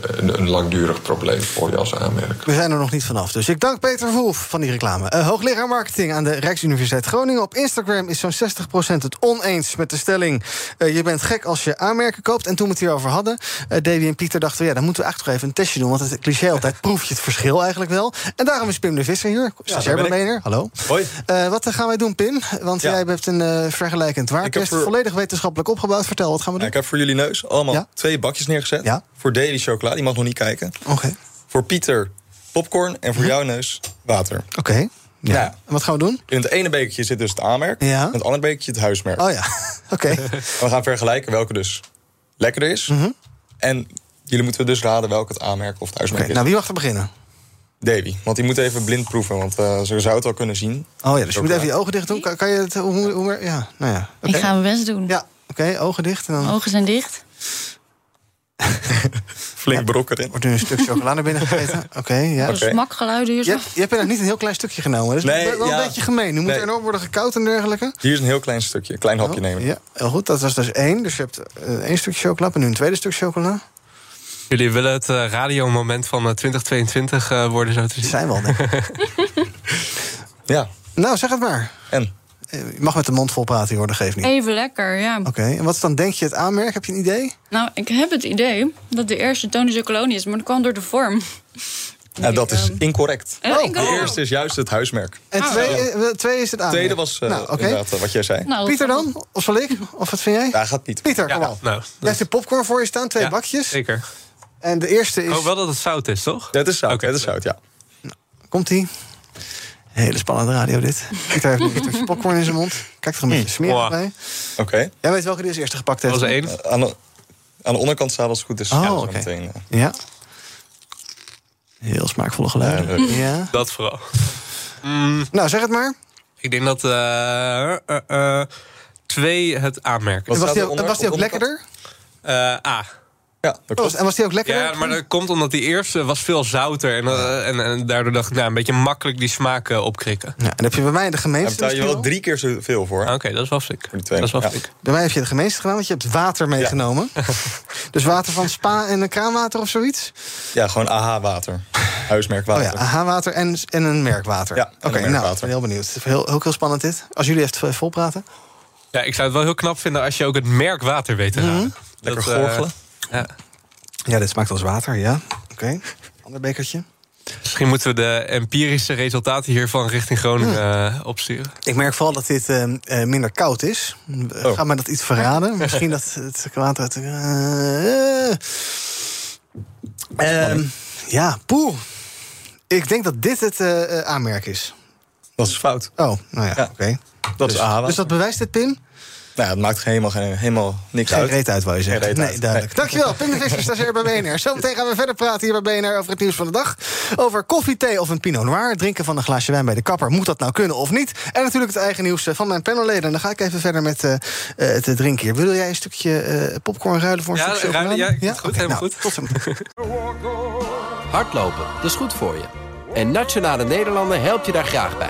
een, een langdurig probleem voor je als aanmerk. We zijn er nog niet vanaf. Dus ik dank Peter Verhoef van die reclame. Eh, hoogleraar marketing aan de Rijksuniversiteit Groningen. Op Instagram is zo'n 60% het oneens met de stelling... eh, je bent gek als je aanmerken koopt. En toen we het hierover hadden, eh Davy en Pieter dachten... we, ja, dan moeten we eigenlijk toch even een testje doen. Want het cliché altijd [laughs] proef je het verschil eigenlijk wel. En daarom is Pim de Visser hier, stagiair daar ben ik. BNR. Hallo. Hoi. Eh, wat gaan wij doen, Pim? Want Ja. jij hebt een eh, vergelijkend waartest. voor- Volledig wetenschappelijk opgebouwd. Vertel, wat gaan we Ja, doen? ik heb voor jullie neus allemaal twee bakjes neergezet. Voor Daily chocola, die mag nog niet kijken. Oké. Voor Pieter popcorn en voor jouw neus water. Oké. Ja. En wat gaan we doen? In het ene bekertje zit dus het aanmerk. Ja. In het andere bekertje het huismerk. Oh ja, [laughs] oké. We gaan vergelijken welke dus lekkerder is. Mhm. En jullie moeten dus raden welke het aanmerk of het huismerk is. nou, wie mag er beginnen? Davy, want die moet even blind proeven, want eh ze zou het wel kunnen zien. Oh ja, dus je moet even je ogen dicht doen. Kan, kan je het... Hoe, hoe, hoe- ja, nou ja. Ik ga mijn best doen. Ja, oké, ogen dicht. En dan Ogen zijn dicht. [laughs] Flink brok erin. wordt nu een stuk chocola naar binnen gegeten. [laughs] Oké, ja. Smakgeluiden hier Je zo. je hebt er nog niet een heel klein stukje genomen. Dat is Nee, wel ja. een beetje gemeen. Nu moet Nee. er enorm worden gekoud en dergelijke. Hier is een heel klein stukje, een klein hapje nemen. Oh, Ja, heel goed. Dat was dus één. Dus je hebt eh, één stukje chocola en nu een tweede stuk chocola. Jullie willen het eh, radiomoment van eh, 2022 eh, worden, zo te zien? Zijn wel, denk ik. [laughs] Ja. Nou, zeg het maar. En? Je mag met de mond vol praten, hoor. Dat geeft niet. Even lekker, ja. Oké, en wat is dan, denk je, het aanmerk? Heb je een idee? Nou, ik heb het idee dat de eerste Tony Chocoloni is, maar dat kwam door de vorm. [laughs] Ja, dat is incorrect. Eh, incorrect. De eerste is juist het huismerk. En Oh. twee, eh, twee is het aanmerk. tweede was eh, nou, eh, wat jij zei. Nou, Pieter dan? Of zal ik? Of wat vind jij? Daar gaat Pieter. Pieter, kom Ja, op. nou, Jij hebt de popcorn voor je staan, twee Ja, bakjes. Zeker. En de eerste is... Oh, wel dat het zout is, toch? Ja, het is zout, Oké. het is zout, ja. Komt-ie. Hele spannende radio dit. Heeft nu een stukje popcorn in zijn mond. Kijkt er een beetje smerig Wow. bij. Oké. Jij weet welke die als eerste gepakt heeft. Dat was één. Aan, de, aan de onderkant staat als het goed is. Oh, ja, oké. Ja. Heel smaakvolle geluiden. Ja. Dat vooral. Nou, zeg het maar. Ik denk dat eh, eh, eh, twee het aanmerken. En was staat die ook, was die ook lekkerder? Eh A. Ja, dat Oh, klopt. en was die ook lekkerder? Ja, maar dat komt omdat die eerste was veel zouter. En, eh, en, en daardoor dacht ik, nou, een beetje makkelijk die smaak eh, opkrikken. Ja, en dan heb je bij mij de Daar gemeenste. betaal je wel drie keer zoveel voor. Ah, Oké, dat is wel. Dat is wel Ja. Bij mij heb je de gemeenste gedaan, want je hebt water meegenomen. [laughs] dus water van Spa en een kraanwater of zoiets? Ja, gewoon AH-water. Huismerk Oh water. ja, AH-water en, en een merkwater. Ja, Oké, nou, merkwater. ik ben heel benieuwd. Heel, ook heel spannend dit. Als jullie even volpraten. Ja, ik zou het wel heel knap vinden als je ook het merk water weet te raden. Lekker Dat, eh, gorgelen. Ja. Ja, dit smaakt als water, ja. Oké, ander bekertje. Misschien moeten we de empirische resultaten hiervan richting Groningen eh, opsturen. Ik merk vooral dat dit eh, eh, minder koud is. Oh. Ga mij dat iets verraden. [laughs] Misschien dat het water uit... eh, ehm, ja, poeh. Ik denk dat dit het eh, eh, aanmerk is. Dat is fout. Oh, nou ja, oké. Dat dus, is A. Dus dat bewijst dit, Pim? Nou, het maakt helemaal, geen- helemaal niks Geen uit. reet uit, wou je zeggen. Geen Nee, duidelijk. Dankjewel, Pim de Visser, stagiair bij BNR. Zometeen gaan we verder praten hier bij BNR over het nieuws van de dag. Over koffie, thee of een pinot noir. Drinken van een glaasje wijn bij de kapper. Moet dat nou kunnen of niet? En natuurlijk het eigen nieuws eh, van mijn panelleden. En dan ga ik even verder met eh, eh, het drinken hier. Wil jij een stukje eh, popcorn ruilen voor een Ja, stukje ruilen, ja, goed, helemaal nou, goed. Tot. Hardlopen, dat is goed voor je. En Nationale Nederlanden helpt je daar graag bij.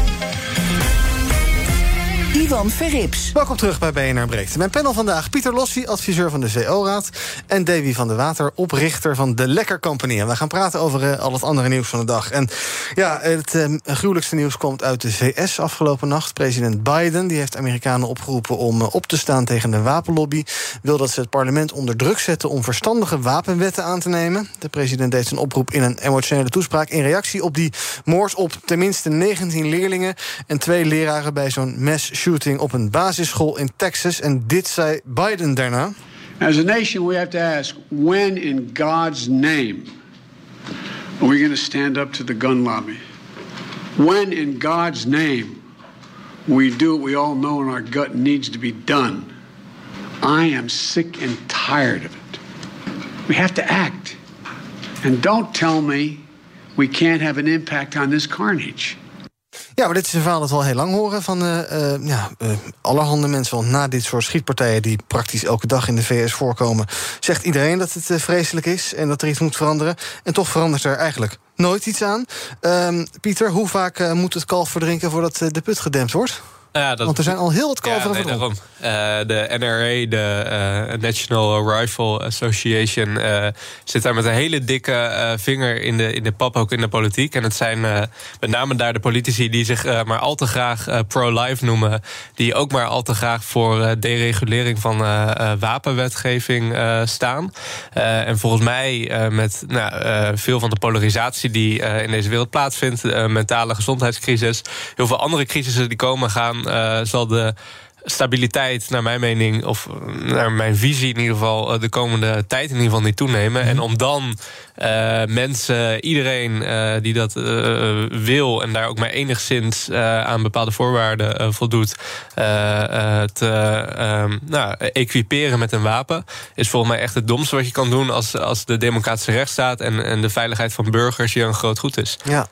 Ivan Verrips. Welkom terug bij BNR Breekt. Mijn panel vandaag Pieter Lossi, adviseur van de VO-raad... en Davy van der Water, oprichter van de Lekker Company. En we gaan praten over eh, al het andere nieuws van de dag. En ja, het eh, gruwelijkste nieuws komt uit de VS afgelopen nacht. President Biden die heeft Amerikanen opgeroepen om eh, op te staan tegen de wapenlobby. Wil dat ze het parlement onder druk zetten om verstandige wapenwetten aan te nemen. De president deed zijn oproep in een emotionele toespraak... in reactie op die moord op tenminste 19 leerlingen... en twee leraren bij zo'n mass shooting op een basisschool in Texas. En dit zei Biden daarna. As a nation, we have to ask when in God's name are we going to stand up to the gun lobby? When in God's name we do what we all know in our gut needs to be done? I am sick and tired of it. We have to act. And don't tell me we can't have an impact on this carnage. Ja, maar dit is een verhaal dat we al heel lang horen van eh, eh, ja, eh, allerhande mensen. Want na dit soort schietpartijen die praktisch elke dag in de VS voorkomen... zegt iedereen dat het vreselijk is en dat er iets moet veranderen. En toch verandert er eigenlijk nooit iets aan. Ehm, Pieter, hoe vaak moet het kalf verdrinken voordat de put gedempt wordt? Ja, dat- Want er zijn al heel wat kalveren ja, nee, daarom. Eh, de NRA, de eh, National Rifle Association, eh, zit daar met een hele dikke vinger in de, in de pap, ook in de politiek. En het zijn met name daar de politici die zich maar al te graag pro-life noemen. Die ook maar al te graag voor deregulering van wapenwetgeving staan. En volgens mij met nou, veel van de polarisatie die in deze wereld plaatsvindt, mentale gezondheidscrisis, heel veel andere crisissen die komen gaan, eh, zal de stabiliteit, naar mijn mening, of naar mijn visie in ieder geval, eh, de komende tijd in ieder geval niet toenemen. En om dan eh, mensen, iedereen eh, die dat wil en daar ook maar enigszins aan bepaalde voorwaarden voldoet, te ehm, nou, equiperen met een wapen, is volgens mij echt het domste wat je kan doen als, als de democratische rechtsstaat en, en de veiligheid van burgers hier een groot goed is. Ja.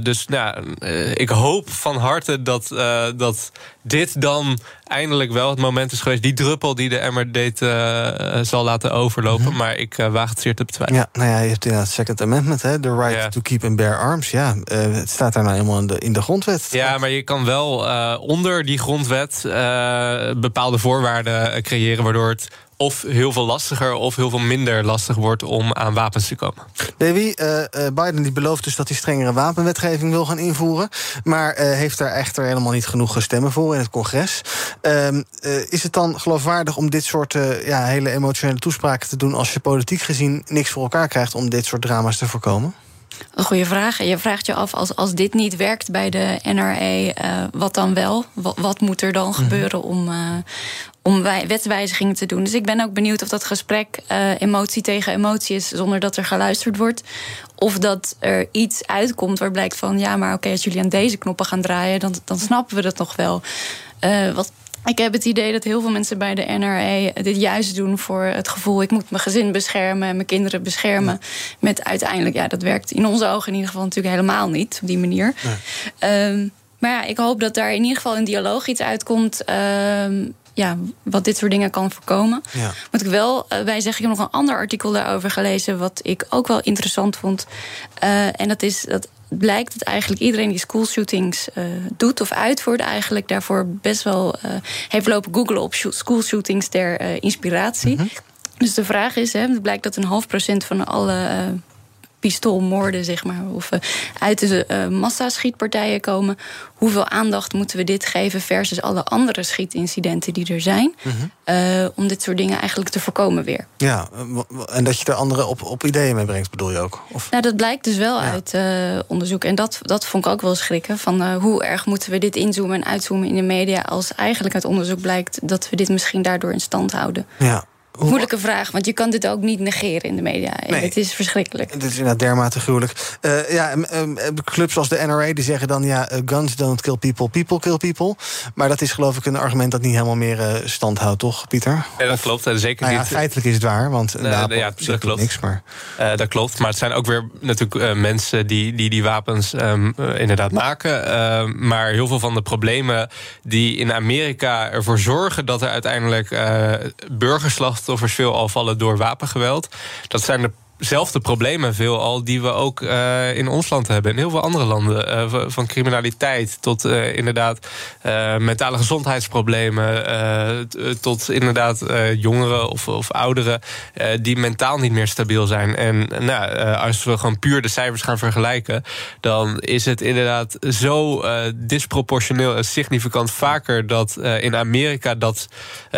Dus nou, ik hoop van harte dat, dat dit dan eindelijk wel het moment is geweest. Die druppel die de emmer deed eh, zal laten overlopen. Maar ik eh, waag het zeer te betwijfelen. Ja, nou ja, je hebt inderdaad het Second Amendment, hè, the right to keep and bear arms. Ja, eh, het staat daar nou helemaal in de, in de grondwet. Ja, maar je kan wel onder die grondwet bepaalde voorwaarden creëren... waardoor het of heel veel lastiger of heel veel minder lastig wordt om aan wapens te komen. Eh, eh, Biden die belooft dus dat hij strengere wapenwetgeving wil gaan invoeren. Maar eh, heeft daar echter helemaal niet genoeg stemmen voor in het congres. Ehm, eh, is het dan geloofwaardig om dit soort ja, hele emotionele toespraken te doen... als je politiek gezien niks voor elkaar krijgt om dit soort drama's te voorkomen? Een goede vraag. Je vraagt je af, als, als dit niet werkt bij de NRA, eh, wat dan wel? Wat, wat moet er dan gebeuren om, eh, om wij, wetswijzigingen te doen? Dus ik ben ook benieuwd of dat gesprek eh, emotie tegen emotie is... zonder dat er geluisterd wordt. Of dat er iets uitkomt waar blijkt van... ja, maar oké, als jullie aan deze knoppen gaan draaien... dan, dan snappen we dat nog wel. Wat, ik heb het idee dat heel veel mensen bij de NRA dit juist doen voor het gevoel: ik moet mijn gezin beschermen en mijn kinderen beschermen. Met uiteindelijk, ja, dat werkt in onze ogen in ieder geval natuurlijk helemaal niet op die manier. Ehm, maar ja, ik hoop dat daar in ieder geval in dialoog iets uitkomt. ehm, ja, wat dit soort dingen kan voorkomen. Ja. Moet ik wel uh, bij zeggen, ik heb nog een ander artikel daarover gelezen... wat ik ook wel interessant vond. Uh, en dat is dat blijkt dat eigenlijk iedereen die schoolshootings uh, doet of uitvoert... eigenlijk daarvoor best wel heeft lopen googlen op schoolshootings ter inspiratie... Mm -hmm. Dus de vraag is, hè, het blijkt dat een half procent van alle pistoolmoorden, zeg maar, of uh, uit de uh, massaschietpartijen komen. Hoeveel aandacht moeten we dit geven versus alle andere schietincidenten die er zijn? Mm -hmm. uh, om dit soort dingen eigenlijk te voorkomen weer. Ja, en dat je er anderen op, op ideeën mee brengt, bedoel je ook? Of? Nou, dat blijkt dus wel ja. uit onderzoek. En dat, dat vond ik ook wel schrikken. Van hoe erg moeten we dit inzoomen en uitzoomen in de media... als eigenlijk uit onderzoek blijkt dat we dit misschien daardoor in stand houden. Ja. Hoe... Moeilijke vraag, want je kan dit ook niet negeren in de media. Nee. Het is verschrikkelijk. Het is inderdaad dermate gruwelijk. Uh, ja, um, clubs als de NRA die zeggen dan... ja, uh, guns don't kill people, people kill people. Maar dat is geloof ik een argument dat niet helemaal meer uh, stand houdt, toch, Pieter? Ja, dat klopt. zeker nou ja, niet. Feitelijk is het waar, want een wapen ja, dat klopt. niks. Maar... dat klopt, maar het zijn ook weer natuurlijk mensen... die die, die wapens um, inderdaad maken. Ehm, maar heel veel van de problemen die in Amerika ervoor zorgen... dat er uiteindelijk burgerslachtoffers veel al vallen door wapengeweld. Dat zijn de zelfde problemen veelal die we ook uh, in ons land hebben. In heel veel andere landen. Uh, van criminaliteit tot uh, inderdaad mentale gezondheidsproblemen. tot inderdaad jongeren of, of ouderen die mentaal niet meer stabiel zijn. En nou, als we gewoon puur de cijfers gaan vergelijken... dan is het inderdaad zo disproportioneel en significant vaker... dat in Amerika dat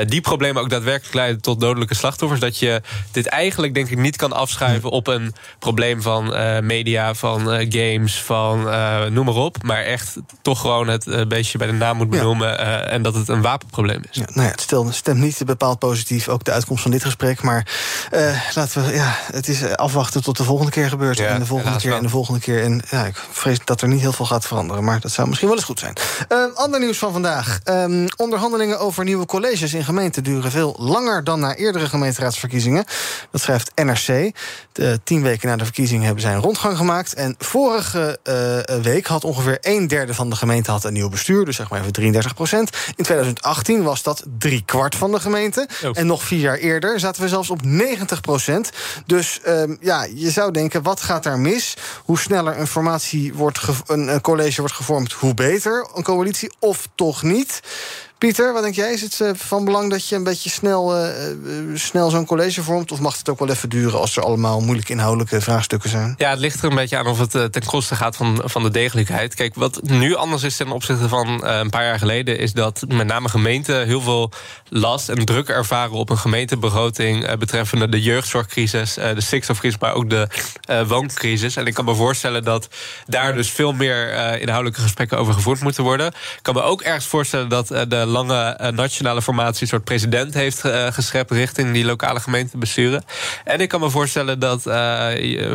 die problemen ook daadwerkelijk leiden tot dodelijke slachtoffers... dat je dit eigenlijk denk ik niet kan afschuiven op een probleem van uh, media, van uh, games, van uh, noem maar op. Maar echt toch gewoon het beestje bij de naam moet benoemen. Ja. en dat het een wapenprobleem is. Ja, nou ja, het stemt niet bepaald positief, ook de uitkomst van dit gesprek. Maar laten we, ja, het is afwachten tot de volgende keer gebeurt. Ja, en de volgende keer wel. en de volgende keer. En ja, ik vrees dat er niet heel veel gaat veranderen. Maar dat zou misschien wel eens goed zijn. ander nieuws van vandaag. Um, onderhandelingen over nieuwe colleges in gemeenten duren veel langer dan na eerdere gemeenteraadsverkiezingen. Dat schrijft NRC. De tien weken na de verkiezingen hebben zij een rondgang gemaakt. En vorige uh, week had ongeveer een derde van de gemeente had een nieuw bestuur. Dus zeg maar even 33 procent. In 2018 was dat drie kwart van de gemeente. Oh. En nog vier jaar eerder zaten we zelfs op 90 procent. Dus uh, ja, je zou denken, wat gaat daar mis? Hoe sneller een formatie wordt een, een college wordt gevormd, hoe beter een coalitie. Of toch niet? Pieter, wat denk jij? Is het uh, van belang dat je een beetje snel, uh, snel zo'n college vormt? Of mag het ook wel even duren als er allemaal moeilijke inhoudelijke vraagstukken zijn? Ja, het ligt er een beetje aan of het ten koste gaat van, van de degelijkheid. Kijk, wat nu anders is ten opzichte van een paar jaar geleden... is dat met name gemeenten heel veel last en druk ervaren... op een gemeentebegroting betreffende de jeugdzorgcrisis... de stikstofcrisis, maar ook de wooncrisis. En ik kan me voorstellen dat daar dus veel meer inhoudelijke gesprekken over gevoerd moeten worden. Ik kan me ook ergens voorstellen dat de lange uh, nationale formatie een soort president heeft uh, geschept richting die lokale gemeentebesturen. En ik kan me voorstellen dat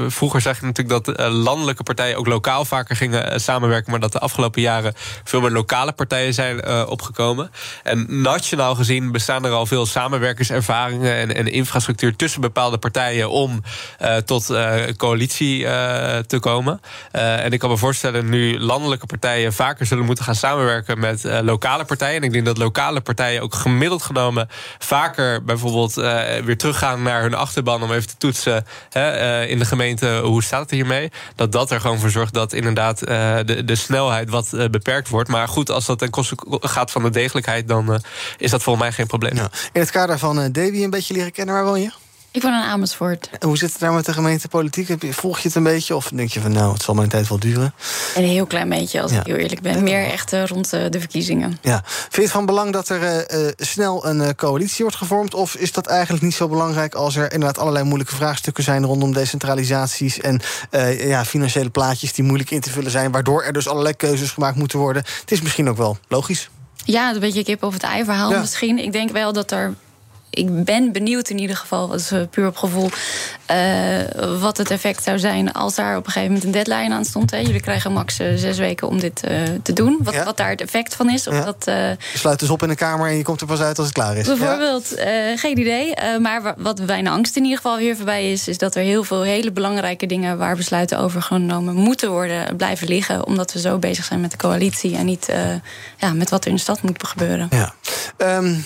vroeger zag je natuurlijk dat landelijke partijen ook lokaal vaker gingen samenwerken, maar dat de afgelopen jaren veel meer lokale partijen zijn opgekomen. En nationaal gezien bestaan er al veel samenwerkerservaringen en, en infrastructuur tussen bepaalde partijen om tot coalitie te komen. en ik kan me voorstellen nu landelijke partijen vaker zullen moeten gaan samenwerken met lokale partijen. En ik denk dat lokale partijen ook gemiddeld genomen vaker bijvoorbeeld uh, weer teruggaan naar hun achterban om even te toetsen hè, uh, in de gemeente hoe staat het hiermee. Dat dat er gewoon voor zorgt dat inderdaad uh, de, de snelheid wat beperkt wordt. Maar goed, als dat ten koste gaat van de degelijkheid, dan is dat volgens mij geen probleem. In het kader van Davy een beetje leren kennen, waar woon je? Ik woon in Amersfoort. En hoe zit het daar met de gemeentepolitiek? Volg je het een beetje of denk je van nou, het zal mijn tijd wel duren? Een heel klein beetje, als ja. ik heel eerlijk ben. Meer echt uh, rond uh, de verkiezingen. Ja. Vind je het van belang dat er uh, snel een coalitie wordt gevormd? Of is dat eigenlijk niet zo belangrijk als er inderdaad allerlei moeilijke vraagstukken zijn rondom decentralisaties en ja, financiële plaatjes die moeilijk in te vullen zijn, waardoor er dus allerlei keuzes gemaakt moeten worden? Het is misschien ook wel logisch. Ja, een beetje kip over het ei verhaal ja. misschien. Ik denk wel dat er ik ben benieuwd in ieder geval, dat is puur op gevoel, uh, wat het effect zou zijn als daar op een gegeven moment een deadline aan stond. Hè. Jullie krijgen max uh, zes weken om dit uh, te doen. Wat, ja. wat, daar het effect van is. Of ja. dat, je sluit dus op in de kamer en je komt er pas uit als het klaar is. Bijvoorbeeld, ja. geen idee. maar wat mijn angst in ieder geval hier voorbij is, is dat er heel veel hele belangrijke dingen waar besluiten over genomen moeten worden, blijven liggen. Omdat we zo bezig zijn met de coalitie en niet ja, met wat er in de stad moet gebeuren. Ja. Um,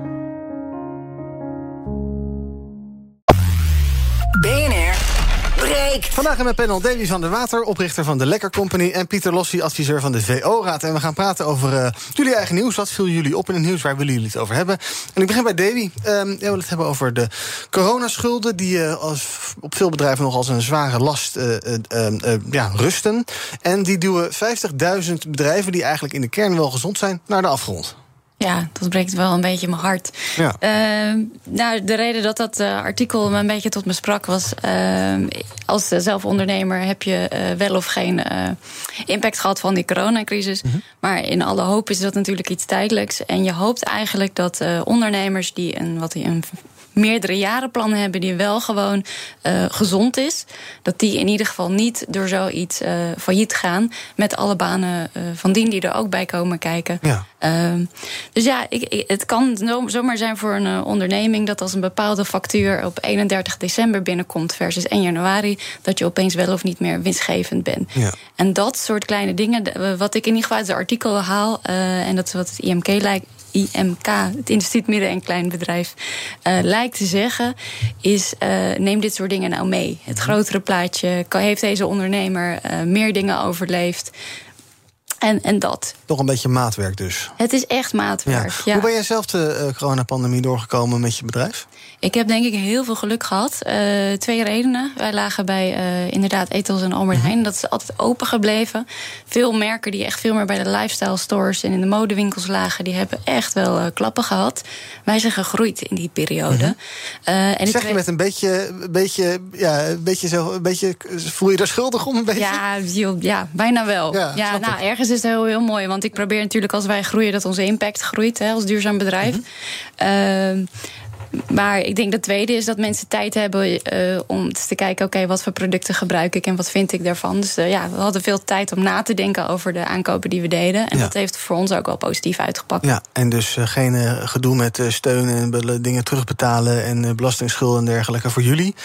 Vandaag in mijn panel Davy van der Water, oprichter van de Lekker Company... en Pieter Lossi, adviseur van de VO-raad. En we gaan praten over uh, jullie eigen nieuws. Wat viel jullie op in het nieuws? Waar willen jullie het over hebben? En ik begin bij Davy. Um, jij wil het hebben over de coronaschulden... die uh, als, op veel bedrijven nog als een zware last uh, ja, rusten. En die duwen 50.000 bedrijven... die eigenlijk in de kern wel gezond zijn, naar de afgrond. Ja, dat breekt wel een beetje mijn hart. Ja. Uh, nou, de reden dat dat uh, artikel me een beetje tot me sprak was... Uh, als zelfondernemer heb je uh, wel of geen impact gehad van die coronacrisis. Mhm. Mm -hmm. Maar in alle hoop is dat natuurlijk iets tijdelijks. En je hoopt eigenlijk dat ondernemers die een, wat die een meerdere jaren plan hebben die wel gewoon uh, gezond is. Dat die in ieder geval niet door zoiets uh, failliet gaan. Met alle banen uh, van dien die er ook bij komen kijken. Ja. dus ja, ik, ik, het kan zomaar zijn voor een onderneming dat als een bepaalde factuur op 31 december binnenkomt versus 1 januari, dat je opeens wel of niet meer winstgevend bent. Ja. En dat soort kleine dingen, wat ik in ieder geval uit het artikel haal, en dat is wat het IMK lijkt. IMK, het Instituut Midden- en Kleinbedrijf, uh, lijkt te zeggen, is uh, neem dit soort dingen nou mee. Het grotere plaatje, heeft deze ondernemer uh, meer dingen overleefd? En, en dat. Toch een beetje maatwerk dus. Het is echt maatwerk. Ja. Ja. Hoe ben jij zelf de uh, coronapandemie doorgekomen met je bedrijf? Ik heb denk ik heel veel geluk gehad. Uh, twee redenen. Wij lagen bij uh, inderdaad Ethos en Albert Heijn. Dat is altijd open gebleven. Veel merken die echt veel meer bij de lifestyle stores en in de modewinkels lagen, die hebben echt wel klappen gehad. Wij zijn gegroeid in die periode. Mm -hmm. en zeg je met een beetje, een beetje, ja, een beetje zo, een beetje, voel je daar schuldig om een beetje? Ja, ja bijna wel. Ja, ja nou, ergens is het heel, heel mooi, want ik probeer natuurlijk als wij groeien dat onze impact groeit hè, als duurzaam bedrijf. Mm -hmm. Maar ik denk dat tweede is dat mensen tijd hebben uh, om te kijken: oké, okay, wat voor producten gebruik ik en wat vind ik daarvan. Dus uh, ja, we hadden veel tijd om na te denken over de aankopen die we deden. En ja. dat heeft voor ons ook wel positief uitgepakt. Ja, en dus uh, geen gedoe met steun en dingen terugbetalen en belastingsschulden en dergelijke voor jullie.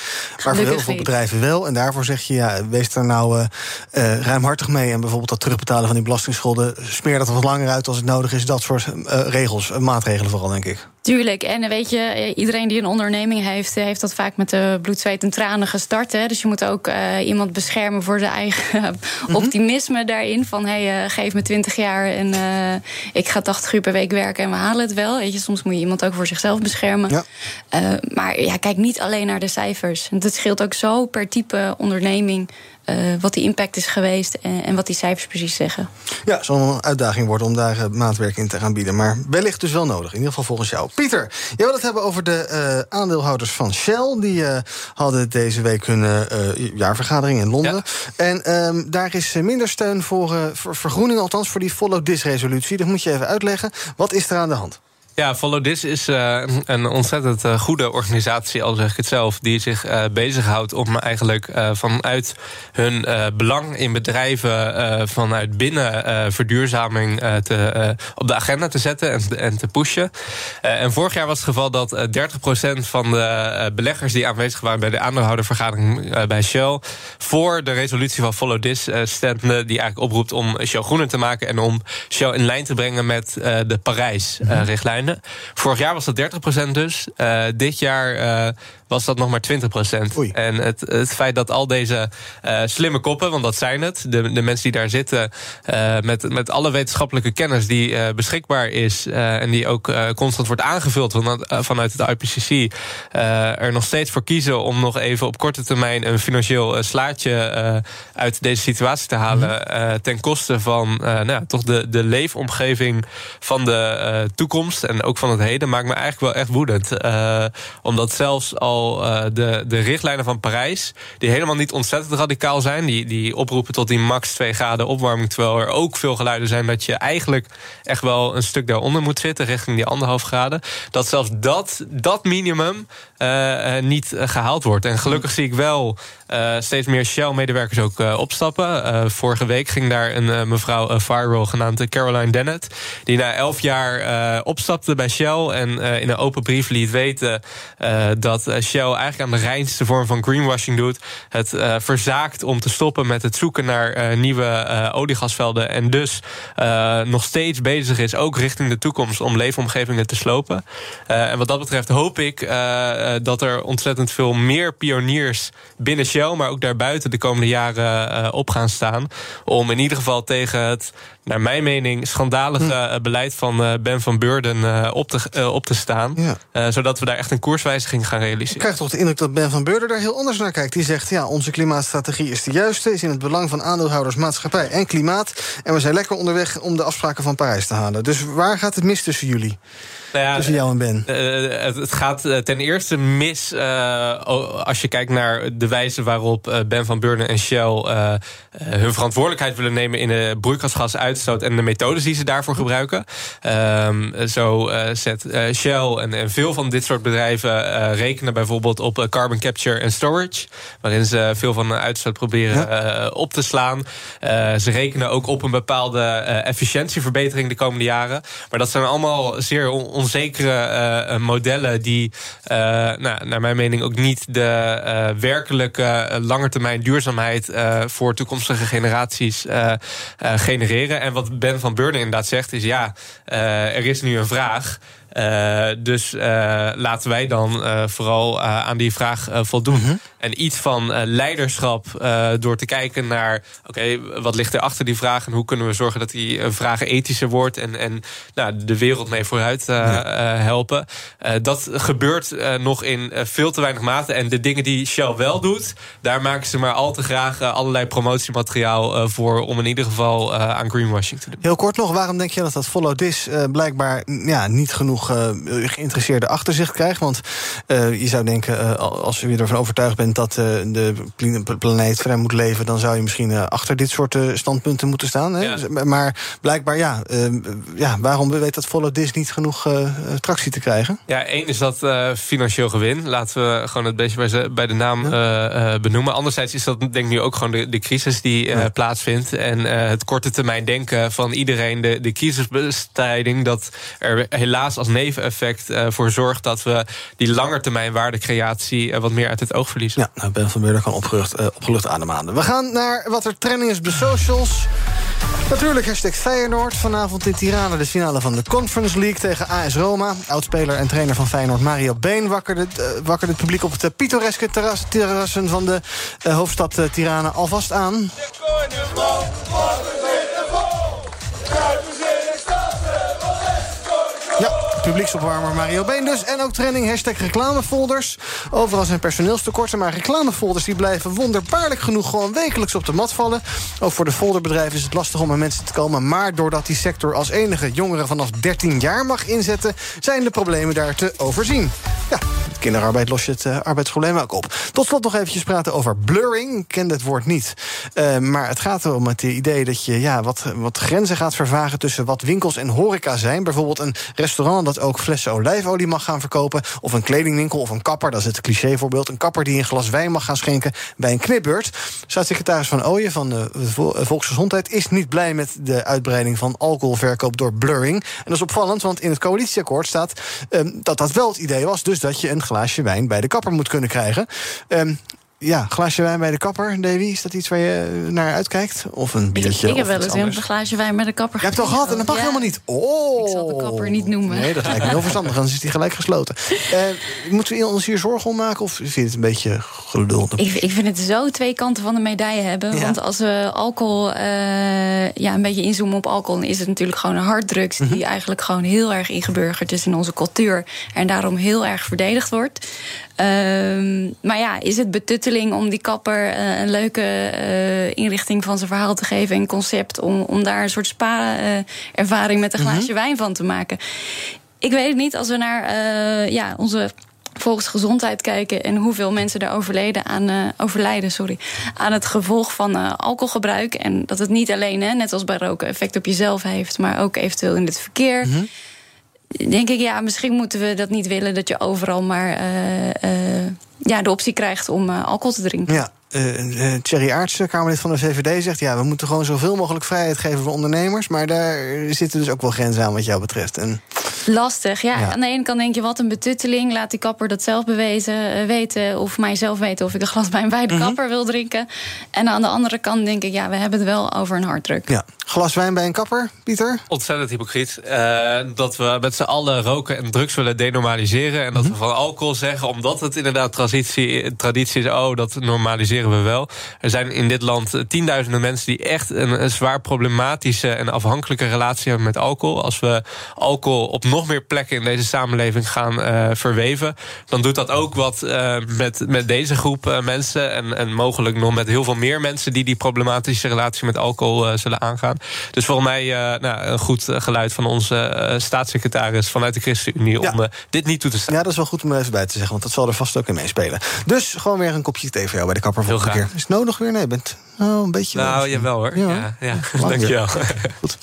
Maar voor heel veel bedrijven wel. En daarvoor zeg je: ja, wees er nou ruimhartig mee. En bijvoorbeeld dat terugbetalen van die belastingsschulden, smeer dat wat langer uit als het nodig is. Dat soort regels, maatregelen vooral, denk ik. Tuurlijk, en weet je, iedereen die een onderneming heeft, heeft dat vaak met de bloed, zweet en tranen gestart. Hè? Dus je moet ook uh, iemand beschermen voor zijn eigen [laughs] mm -hmm. optimisme daarin. Van hé, hey, uh, geef me 20 jaar en uh, ik ga 80 uur per week werken en we halen het wel. Weet je, soms moet je iemand ook voor zichzelf beschermen. Ja. maar ja, kijk niet alleen naar de cijfers. Het scheelt ook zo per type onderneming. Uh, wat die impact is geweest en, en, wat die cijfers precies zeggen. Ja, het zal een uitdaging worden om daar uh, maatwerk in te gaan bieden. Maar wellicht dus wel nodig, in ieder geval volgens jou. Pieter, jij wil het hebben over de uh, aandeelhouders van Shell. Die hadden deze week hun jaarvergadering in Londen. Ja. En um, daar is minder steun voor, voor vergroening, althans voor die follow this resolutie. Dat moet je even uitleggen. Wat is er aan de hand? Ja, Follow This is uh, een ontzettend uh, goede organisatie, al zeg ik het zelf, die zich uh, bezighoudt om eigenlijk vanuit hun belang in bedrijven vanuit binnen verduurzaming te, op de agenda te zetten en, en te pushen. en vorig jaar was het geval dat 30% van de beleggers die aanwezig waren bij de aandeelhoudervergadering bij Shell voor de resolutie van Follow This stemden, die eigenlijk oproept om Shell groener te maken en om Shell in lijn te brengen met de Parijs-richtlijn. Vorig jaar was dat 30% dus. Uh, dit jaar uh, was dat nog maar 20%. Oei. En het, het feit dat al deze uh, slimme koppen, want dat zijn het, de, de mensen die daar zitten, met, met alle wetenschappelijke kennis die beschikbaar is en die ook constant wordt aangevuld vanuit, vanuit het IPCC, er nog steeds voor kiezen om nog even op korte termijn een financieel slaatje uit deze situatie te halen mm. ten koste van nou, toch de, de leefomgeving van de toekomst en ook van het heden maakt me eigenlijk wel echt woedend. Omdat zelfs al uh, de, de richtlijnen van Parijs, die helemaal niet ontzettend radicaal zijn, die, die oproepen tot die max 2 graden opwarming, terwijl er ook veel geluiden zijn dat je eigenlijk echt wel een stuk daaronder moet zitten, richting die anderhalf graden. Dat zelfs dat, dat minimum uh, niet gehaald wordt. En gelukkig zie ik wel steeds meer Shell-medewerkers ook opstappen. vorige week ging daar een mevrouw viral genaamd Caroline Dennett, die na elf jaar opstapte bij Shell en in een open brief liet weten dat Shell eigenlijk aan de reinste vorm van greenwashing doet. Het verzaakt om te stoppen met het zoeken naar nieuwe oliegasvelden en dus nog steeds bezig is, ook richting de toekomst, om leefomgevingen te slopen. en wat dat betreft hoop ik dat er ontzettend veel meer pioniers binnen Shell, maar ook daarbuiten de komende jaren op gaan staan. Om in ieder geval tegen het, naar mijn mening, schandalige hm. beleid van Ben van Beurden op, te, op te staan. Ja. zodat we daar echt een koerswijziging gaan realiseren. Ik krijg toch de indruk dat Ben van Beurden daar heel anders naar kijkt. Die zegt, ja, onze klimaatstrategie is de juiste, is in het belang van aandeelhouders, maatschappij en klimaat. En we zijn lekker onderweg om de afspraken van Parijs te halen. Dus waar gaat het mis tussen jullie? Nou ja, tussen jou en Ben? Uh, het, gaat ten eerste mis uh, als je kijkt naar de wijze waarop Ben van Burnen en Shell hun verantwoordelijkheid willen nemen in de broeikasgasuitstoot en de methodes die ze daarvoor gebruiken. Um, zo zet Shell en, en, veel van dit soort bedrijven rekenen bijvoorbeeld op carbon capture en storage, waarin ze veel van de uitstoot proberen ja. op te slaan. ze rekenen ook op een bepaalde efficiëntieverbetering de komende jaren. Maar dat zijn allemaal zeer onzekere uh, modellen die, uh, nou, naar mijn mening, ook niet de werkelijke langetermijn duurzaamheid voor toekomstige generaties genereren. En wat Ben van Beurden inderdaad zegt, is ja, er is nu een vraag. Uh, dus uh, laten wij dan uh, vooral aan die vraag voldoen. -hmm. En iets van leiderschap door te kijken naar... oké, okay, wat ligt er achter die vraag... en hoe kunnen we zorgen dat die vraag ethischer wordt... en, en nou, de wereld mee vooruit ja. helpen. dat gebeurt nog in veel te weinig mate. En de dingen die Shell wel doet... daar maken ze maar al te graag allerlei promotiemateriaal voor... om in ieder geval aan greenwashing te doen. Heel kort nog, waarom denk je dat dat Follow This blijkbaar ja, niet genoeg uh, geïnteresseerde achterzicht krijgt. Want uh, je zou denken, uh, als je ervan overtuigd bent dat de planeet vrij moet leven, dan zou je misschien achter dit soort standpunten moeten staan. Hè? Ja. Maar blijkbaar, ja, ja, waarom weet dat Follow This niet genoeg tractie te krijgen? Ja, één is dat financieel gewin. Laten we gewoon het beetje bij, bij de naam ja. benoemen. Anderzijds is dat denk ik nu ook gewoon de, de crisis die ja. plaatsvindt. En het korte termijn denken van iedereen, de, de crisisbestrijding, dat er helaas als neveneffect uh, voor zorgt dat we die langetermijn waardecreatie uh, wat meer uit het oog verliezen. Ja, nou, Ben van Beurden kan opgelucht, uh, opgelucht ademhalen. We gaan naar wat er trending is de socials. Natuurlijk hashtag Feyenoord. Vanavond in Tirana de finale van de Conference League tegen AS Roma. Oudspeler en trainer van Feyenoord Mario Been wakkerde, uh, wakkerde het publiek op het pittoreske terras, terrassen van de uh, hoofdstad uh, Tirana alvast aan. Publieksopwarmer Mario Been dus. En ook trending hashtag reclamefolders. Overal zijn personeelstekorten, maar reclamefolders... die blijven wonderbaarlijk genoeg gewoon wekelijks op de mat vallen. Ook voor de folderbedrijven is het lastig om aan mensen te komen. Maar doordat die sector als enige jongeren vanaf 13 jaar mag inzetten... zijn de problemen daar te overzien. Ja, kinderarbeid los je het uh, arbeidsprobleem ook op. Tot slot nog eventjes praten over blurring. Ik ken het woord niet. Uh, maar het gaat erom het idee dat je ja, wat, wat grenzen gaat vervagen... tussen wat winkels en horeca zijn. Bijvoorbeeld een restaurant dat ook flessen olijfolie mag gaan verkopen. Of een kledingwinkel of een kapper, dat is het clichévoorbeeld. Een kapper die een glas wijn mag gaan schenken bij een knipbeurt. Staatssecretaris Van Ooyen van de Volksgezondheid is niet blij met de uitbreiding van alcoholverkoop door blurring. En dat is opvallend, want in het coalitieakkoord staat um, dat dat wel het idee was. Dus dat je een glaasje wijn bij de kapper moet kunnen krijgen. Um, ja, glaasje wijn bij de kapper, Davy. Is dat iets waar je naar uitkijkt? Of een biertje? Ik, ik heb wel eens een glaasje wijn bij de kapper. Je hebt het al gehad en dat mag ja. helemaal niet. Oh. Ik zal de kapper niet noemen. Nee, dat lijkt me heel verstandig. Dan is die gelijk gesloten. Uh, moeten we ons hier zorgen om maken? Of vind je het een beetje geduldig? Ik, ik vind het zo twee kanten van de medaille hebben. Ja. Want als we alcohol, uh, ja, een beetje inzoomen op alcohol... dan is het natuurlijk gewoon een harddrugs... Mm -hmm. die eigenlijk gewoon heel erg ingeburgerd is in onze cultuur. En daarom heel erg verdedigd wordt. Um, maar ja, is het om die kapper uh, een leuke uh, inrichting van zijn verhaal te geven... en concept om, om daar een soort spa-ervaring met een glaasje mm -hmm. wijn van te maken? Ik weet het niet. Als we naar uh, ja, onze volksgezondheid kijken en hoeveel mensen er overleden aan, uh, overlijden sorry, aan het gevolg van uh, alcoholgebruik. En dat het niet alleen, hè, net als bij roken, effect op jezelf heeft, maar ook eventueel in het verkeer. Mm -hmm. Denk ik, ja, misschien moeten we dat niet willen dat je overal maar uh, ja, de optie krijgt om alcohol te drinken. Ja. Uh, Thierry Aartsen, Kamerlid van de VVD, zegt... ja, we moeten gewoon zoveel mogelijk vrijheid geven voor ondernemers... maar daar zitten dus ook wel grenzen aan wat jou betreft. En... Lastig, ja. ja. Aan de ene kant denk je, wat een betutteling. Laat die kapper dat zelf bewezen, uh, weten... of mijzelf weten of ik een glas wijn bij de mm -hmm. kapper wil drinken. En aan de andere kant denk ik, ja, we hebben het wel over een harddruk. Ja. Glas wijn bij een kapper, Pieter? Ontzettend hypocriet. Uh, dat we met z'n allen roken en drugs willen denormaliseren... en dat mm -hmm. we van alcohol zeggen, omdat het inderdaad traditie, traditie is... oh, dat normaliseren we wel. Er zijn in dit land tienduizenden mensen die echt een, een, zwaar problematische en afhankelijke relatie hebben met alcohol. Als we alcohol op nog meer plekken in deze samenleving gaan uh, verweven, dan doet dat ook wat uh, met, met deze groep uh, mensen. En, en mogelijk nog met heel veel meer mensen die die problematische relatie met alcohol zullen aangaan. Dus volgens mij nou, een goed geluid van onze staatssecretaris vanuit de ChristenUnie ja. om dit niet toe te staan. Ja, dat is wel goed om er even bij te zeggen, want dat zal er vast ook in meespelen. Dus gewoon weer een kopje thee voor jou bij de kapper volgende keer. Is het nodig weer? Nee, bent oh, een beetje... Nou, jawel hoor. Ja, ja, ja. [laughs] dankjewel. [laughs] Goed.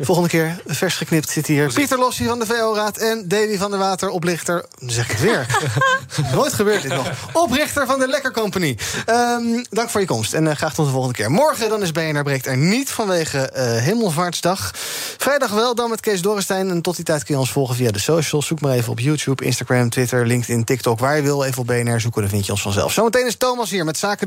Volgende keer, vers geknipt, zit hier Pieter Lossie van de VO-raad... en Davy van der Water, oplichter... zeg ik het weer. [laughs] Nooit gebeurt dit nog. Oprichter van de Lekker Company. Um, dank voor je komst en uh, graag tot de volgende keer. Morgen dan is BNR Breekt er niet vanwege uh, Hemelvaartsdag. Vrijdag wel, dan met Kees Dorrestein. En tot die tijd kun je ons volgen via de socials. Zoek maar even op YouTube, Instagram, Twitter, LinkedIn, TikTok. Waar je wil, even op BNR zoeken, dan vind je ons vanzelf. Zometeen is Thomas hier met Zaken